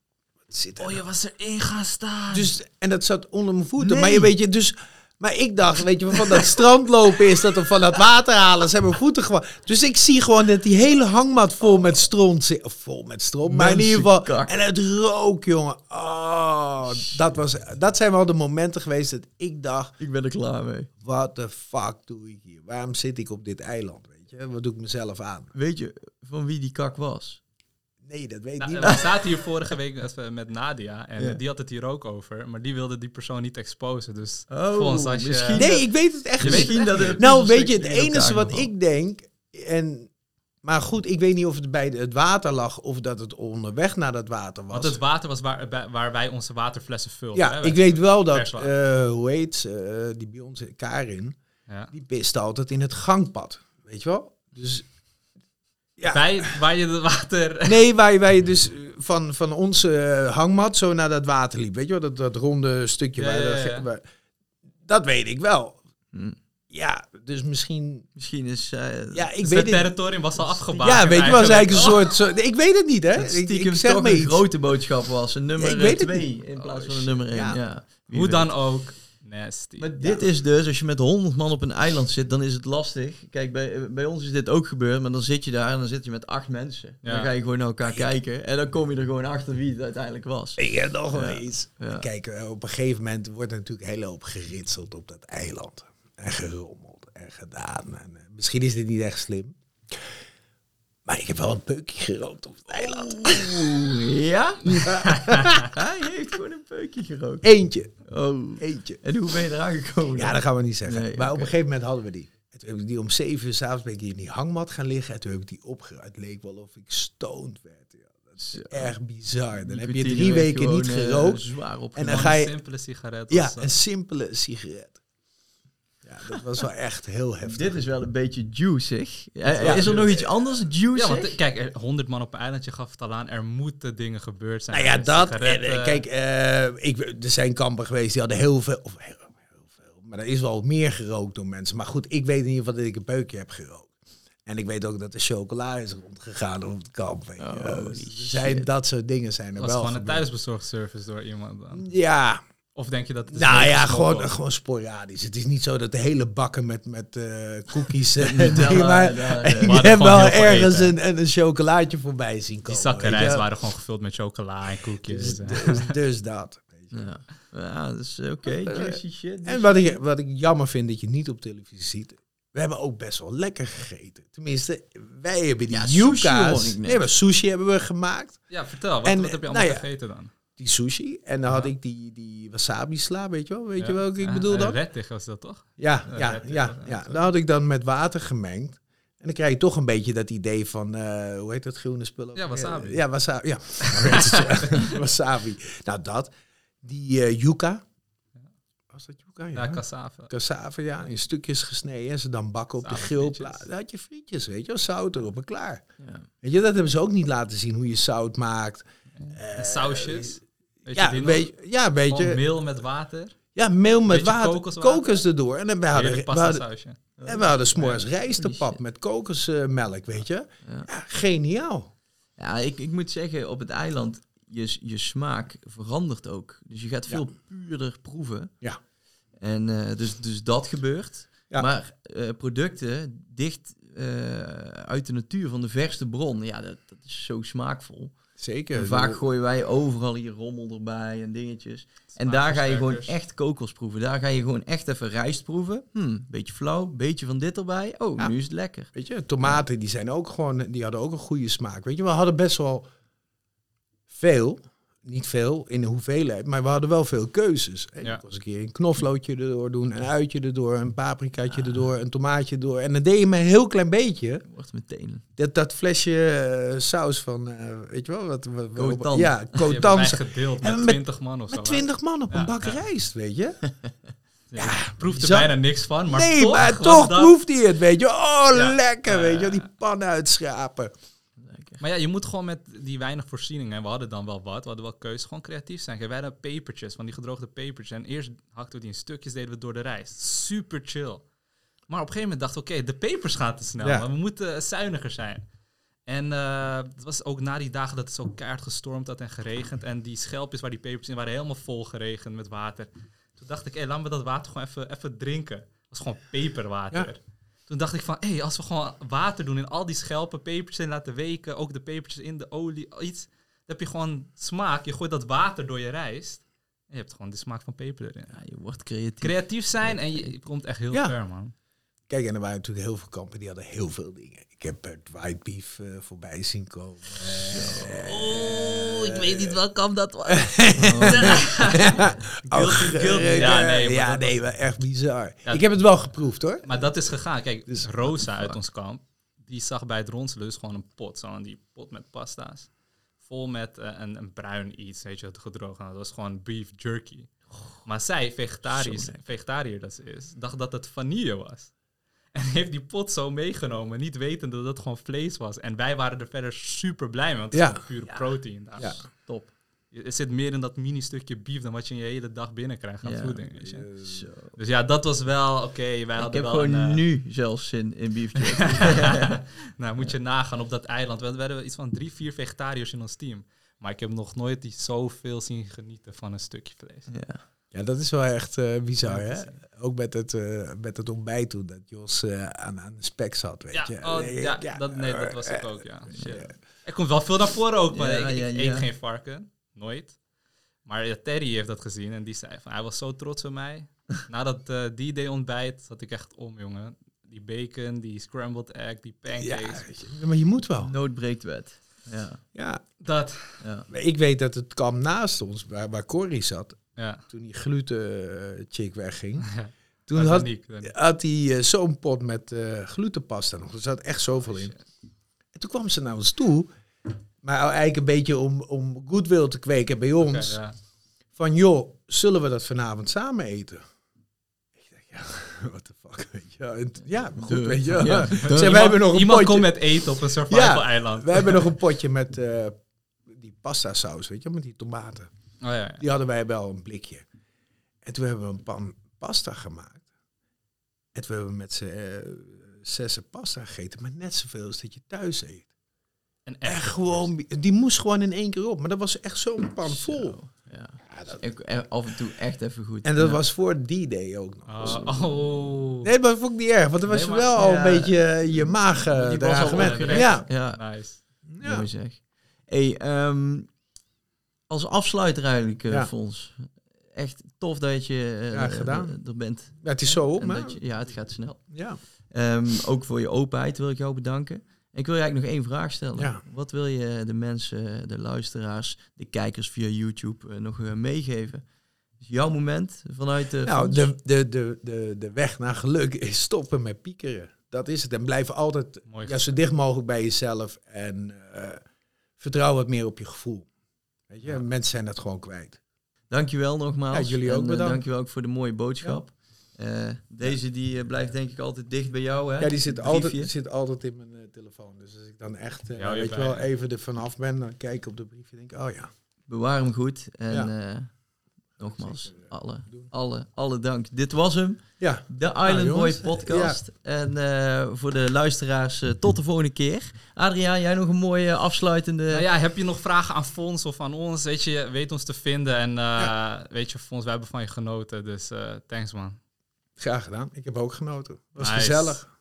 wat zit er Oh, je nou? was erin gaan staan. Dus, en dat zat onder mijn voeten. Nee. Maar je weet je, dus... Maar ik dacht, weet je, van dat strandlopen is dat of van dat water halen. Ze hebben voeten gewoon. Dus ik zie gewoon dat die hele hangmat vol met stront zit. Vol met stront. Maar in ieder geval. En het rook, jongen. Oh, dat, was, dat zijn wel de momenten geweest dat ik dacht: Ik ben er klaar mee. wat de fuck doe ik hier? Waarom zit ik op dit eiland? Weet je, wat doe ik mezelf aan? Weet je van wie die kak was? Nee, dat weet Nou, niet. we zaten hier vorige week met Nadia en Ja. die had het hier ook over, maar die wilde die persoon niet exposen. Dus Oh, volgens als je... misschien- Nee, ik weet het echt Je niet. weet Misschien dat het Nou, weet je, het enige wat ik denk, en, maar goed, ik weet niet of het bij het water lag of dat het onderweg naar dat water was. Want het water was waar, waar wij onze waterflessen vulden. ja, hè? ik weet wel dat, eh, hoe heet ze, eh, die bij ons, Karin, Ja. die piste altijd in het gangpad, weet je wel? Dus, ja. Bij, waar je het water... Nee, waar, waar je dus van, van onze hangmat zo naar dat water liep, weet je wel? Dat, dat ronde stukje. Ja, waar ja, dat, ja, ja. waar- dat weet ik wel. Hm. Ja, dus misschien... Misschien is... eh Ja, ik Dus weet het territorium was al afgebakend Ja, weet je wel, is eigenlijk een Oh. soort... Zo, ik weet het niet, hè? dat Ik, stiekem ik zeg toch een iets. grote boodschap was. Een nummer Ik weet het 2 niet. in plaats Oh, van een nummer 1. ja. Hoe weet. dan ook. Nasty. Maar dit is dus, als je met 100 man op een eiland zit, dan is het lastig. Kijk, bij, bij ons is dit ook gebeurd, maar dan zit je daar en dan zit je met acht mensen. Ja. Dan ga je gewoon naar elkaar kijken en dan kom je er gewoon achter wie het uiteindelijk was. Ik heb nog wel Ja. iets. Ja. Kijk, eh, op een gegeven moment wordt er natuurlijk heel hoop geritseld op dat eiland. En gerommeld en gedaan. En, eh, misschien is dit niet echt slim. Maar ik heb wel een peukje gerookt op het eiland. Oeh, ja? Hij heeft gewoon een peukje gerookt. Eentje. Oh. Eentje. En hoe ben je eraan gekomen? Ja, dat gaan we niet zeggen. Nee, maar op een gegeven moment hadden we die. En toen heb ik die om zeven uur s'avonds ben ik hier in die hangmat gaan liggen. En toen heb ik die opgeruimd. Het leek wel of ik stoned werd. Ja, dat is echt bizar. Dan heb je drie weken niet eh, gerookt. zwaar. En dan ga je- Een simpele sigaret. Ja, een simpele sigaret. Dat was wel echt heel heftig. Dit is wel een beetje juicig. Eh, Ja. is er nog iets anders juicig? Ja, want eh, kijk, er- 100 man op een eiland, je gaf het al aan, er moeten dingen gebeurd zijn. Nou ja, dat. En, eh, kijk, eh, ik, er zijn kampen geweest die hadden heel veel, of heel, heel veel, maar er is wel meer gerookt door mensen. Maar goed, ik weet in ieder geval dat ik een peukje heb gerookt. En ik weet ook dat de chocola is rondgegaan op het kamp. Weet je. Oh, Dus shit. er zijn, dat soort dingen zijn er was wel gewoon een gebeurd. thuisbezorgservice door iemand dan. Ja, Of denk je dat het is nou ja, gewoon, gewoon sporadisch. Het is niet zo dat de hele bakken met, met eh, cookies... eh, maar eh, gewoon wel ergens een, een, een chocolaatje voorbij zien Die komen. zakken weet je. rijst waren gewoon gevuld met chocola en koekjes. Dus, dus, dus dat. Ja, ja dat is oké. Juicy shit. En wat ik, wat ik jammer vind dat je niet op televisie ziet. We hebben ook best wel lekker gegeten. Tenminste, wij hebben die Ja, sushi. Nee, maar sushi hebben we gemaakt. Ja, vertel. Wat, En, wat heb je allemaal nou ja, gegeten dan? Die sushi. En dan had Ja. ik die, die wasabi sla, weet je wel? Weet Ja. je welke ik Ja, bedoel eh, dan? Rettig was dat toch? Ja, eh, ja, ja, ja, ja. Dan had ik dan met water gemengd. En dan krijg je toch een beetje dat idee van, eh, hoe heet dat groene spul? ook Ja, wasabi. Ja, wasabi. Ja, wasabi. Nou, dat. Die eh yuca. Was dat yuca? Ja, cassave. cassave, ja, in stukjes gesneden. En ze dan bakken op de grillplaat. frietjes. Dan had je frietjes, weet je wel, zout erop en klaar. Ja. Weet je, dat hebben ze ook niet laten zien, hoe je zout maakt. En sausjes. Ja, weet, ja, weet Gewoon je. meel met water. Ja, meel met Beetje water, kokoswater. kokos erdoor. En dan we hadden, we hadden, en we hadden s'morgens Holy rijstepap met kokosmelk, weet je. Ja. Ja, geniaal. Ja, ik, ik moet zeggen, op het eiland, je, je smaak verandert ook. Dus je gaat veel puurder proeven. Ja. En eh, dus, dus dat gebeurt. Ja. Maar eh, producten dicht eh, uit de natuur van de verste bron, ja, dat, dat is zo smaakvol. Zeker. En vaak gooien wij overal hier rommel erbij en dingetjes. En daar ga je gewoon echt kokos proeven. Daar ga je gewoon echt even rijst proeven. Hm, beetje flauw, beetje van dit erbij. Oh, Ja. nu is het lekker. Weet je, tomaten die zijn ook gewoon, die hadden ook een goede smaak. Weet je, we hadden best wel veel, niet veel in de hoeveelheid, maar we hadden wel veel keuzes. Hè. Ja. Ik was een keer een knoflootje erdoor doen, een uitje erdoor, een paprikaatje erdoor, een tomaatje erdoor. En dan deed je me een heel klein beetje. Wordt meteen. Dat, dat flesje eh, saus van, eh, weet je wel, wat, wat. Ja, Cotant. gedeeld En met met- 20 man of zo. Met? 20 man op Ja, een bak ja. rijst, weet je? Ja, proefde bizar. bijna niks van, maar nee, toch maar toch proeft hij het, weet je? Oh, lekker, weet je? Die pan uitschrapen. Maar ja, je moet gewoon met die weinig voorzieningen, en we hadden dan wel wat, we hadden wel keus, gewoon creatief zijn. Kijk, wij hadden pepertjes, van die gedroogde pepertjes. En eerst hakten we die in stukjes, deden we door de rijst. Super chill. Maar op een gegeven moment dachten we, oké, de pepers gaan te snel, Ja. we moeten zuiniger zijn. En eh, het was ook na die dagen dat het zo keihard gestormd had en geregend. En die schelpjes waar die pepers in waren helemaal vol geregend met water. Toen dacht ik, hé, laten we dat water gewoon even, even drinken. Het was gewoon peperwater. Toen dacht ik van, hé, als we gewoon water doen in al die schelpen, pepertjes in laten weken, ook de pepertjes in de olie, iets. Dan heb je gewoon smaak. Je gooit dat water door je rijst. En je hebt gewoon de smaak van peper erin. Ja, je wordt creatief. Creatief zijn en je, je komt echt heel Ja. ver, man. Kijk, en er waren natuurlijk heel veel kampen die hadden heel veel dingen. Ik heb het white beef eh, voorbij zien komen. Oh, ik weet niet welk kamp dat was. Guilty, Ja, nee, maar ja, dat nee, maar echt bizar. Ja. Ik heb het wel geproefd hoor. Maar dat is gegaan. Kijk, Dus- Rosa uit ons kamp, die zag bij het ronselen dus gewoon een pot. Zo'n die pot met pasta's. Vol met eh, een, een bruin iets, weet je, wat gedroogd. Dat was gewoon beef jerky. Maar zij, vegetarisch, vegetariër dat ze is, dacht dat het vanille was. En heeft die pot zo meegenomen, niet wetende dat het gewoon vlees was. En wij waren er verder super blij mee, want het is Ja. gewoon pure protein. daar. Ja. Top. Er zit meer in dat mini stukje beef dan wat je in je hele dag binnenkrijgt aan Ja. voeding. Weet je. Zo. Dus ja, dat was wel oké. wij Ik hadden heb wel gewoon een, eh, nu zelfs zin in beef jerky. nou, moet je nagaan op dat eiland. We we hadden iets van drie, vier vegetariërs in ons team. Maar ik heb nog nooit die zoveel zien genieten van een stukje vlees. ja. Ja, dat is wel echt eh, bizar, Ja, hè? Ook met het, eh, met het ontbijt toen, dat Jos eh, aan, aan de spek zat, weet Ja, je. oh, Nee, ja, dat, nee, dat was ik eh, ook, ja. Shit. ja. Er komt wel veel naar voren ook, maar Ja, ik, ik ja, eet ja. geen varken. Nooit. Maar ja, Terry heeft dat gezien en die zei van, hij was zo trots op mij. Na dat eh D-Day ontbijt zat ik echt om, jongen. Die bacon, die scrambled egg, die Ja, pancakes. je, maar je moet wel. Nood breekt wet. Ja. Ja, Dat, ja. ik weet dat het kamp naast ons, waar, waar Corrie zat, ja. toen die gluten-chick wegging, Ja. toen had, hij eh, zo'n pot met eh, glutenpasta nog. Er zat echt zoveel in. En toen kwam ze naar ons toe, maar eigenlijk een beetje om, om goodwill te kweken bij ons. Ja. Van joh, zullen we dat vanavond samen eten? Ik dacht, ja, what the fuck, weet je wel. En Ja, goed, Duh. weet je wel. Ja, Zeg, duh. wij Iemand, hebben nog een iemand potje. komt met eten op een survival-eiland. We hebben nog een potje met eh, die pasta saus, weet je, met die tomaten. Oh, ja, ja. Die hadden wij wel een blikje. En toen hebben we een pan pasta gemaakt. En toen hebben we met z'n eh, zessen pasta gegeten, maar net zoveel als dat je thuis eet. En Echt gewoon, die moest gewoon in één keer op. Maar dat was echt zo'n pan vol. Zo, Ja. Ja, dat- Ik, eh, af en toe echt even goed. en dat Ja. was voor D-Day ook nog. Oh, oh. Nee, maar dat vond ik niet erg, want dan was Nee, je maar- wel al Ja. een beetje eh, je maag eh, Die eraan al gewend. Ja. Ja, Nice. ja. mooi zeg. Hey, ehm, als afsluiter eigenlijk, eh Ja. Fons. Echt tof dat je eh, Ja, gedaan. er- er bent. Ja, het is zo op, ja, het gaat snel. ja. Ehm, ook voor je openheid wil ik jou bedanken. En ik wil je eigenlijk nog één vraag stellen. Ja. Wat wil je de mensen, de luisteraars, de kijkers via YouTube eh, nog eh, meegeven? Dus jouw moment vanuit de. Nou, de, de, de, de, de weg naar geluk is stoppen met piekeren. Dat is het. En blijf altijd ja, zo dicht mogelijk bij jezelf. En eh, vertrouw wat meer op je gevoel. Weet je, mensen zijn dat gewoon kwijt. Dankjewel nogmaals. Ja, jullie ook En, eh, bedankt. dankjewel ook voor de mooie boodschap. Eh, deze die eh, blijft denk ik altijd dicht bij jou. Hè? Ja, die zit altijd, zit altijd in mijn eh, telefoon. Dus als ik dan echt, eh, Ja, weet je wel, even er vanaf ben, dan kijk ik op de briefje en denk ik, oh ja. Bewaar hem goed. En Ja. eh, nogmaals, Zeker, alle, alle, alle dank. Dit was hem. Ja, De Island Boy jongens. podcast. En eh, voor de luisteraars, eh, tot de volgende keer. Adriaan, jij nog een mooie afsluitende... Nou ja, heb je nog vragen aan Fons of aan ons? Weet je, weet ons te vinden. En eh, weet je, Fons, wij hebben van je genoten. Dus eh, thanks man. graag gedaan. Ik heb ook genoten. was Nice. gezellig.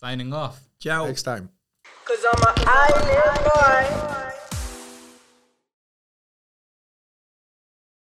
Signing off. Ciao. Next time. Cause I'm an island boy.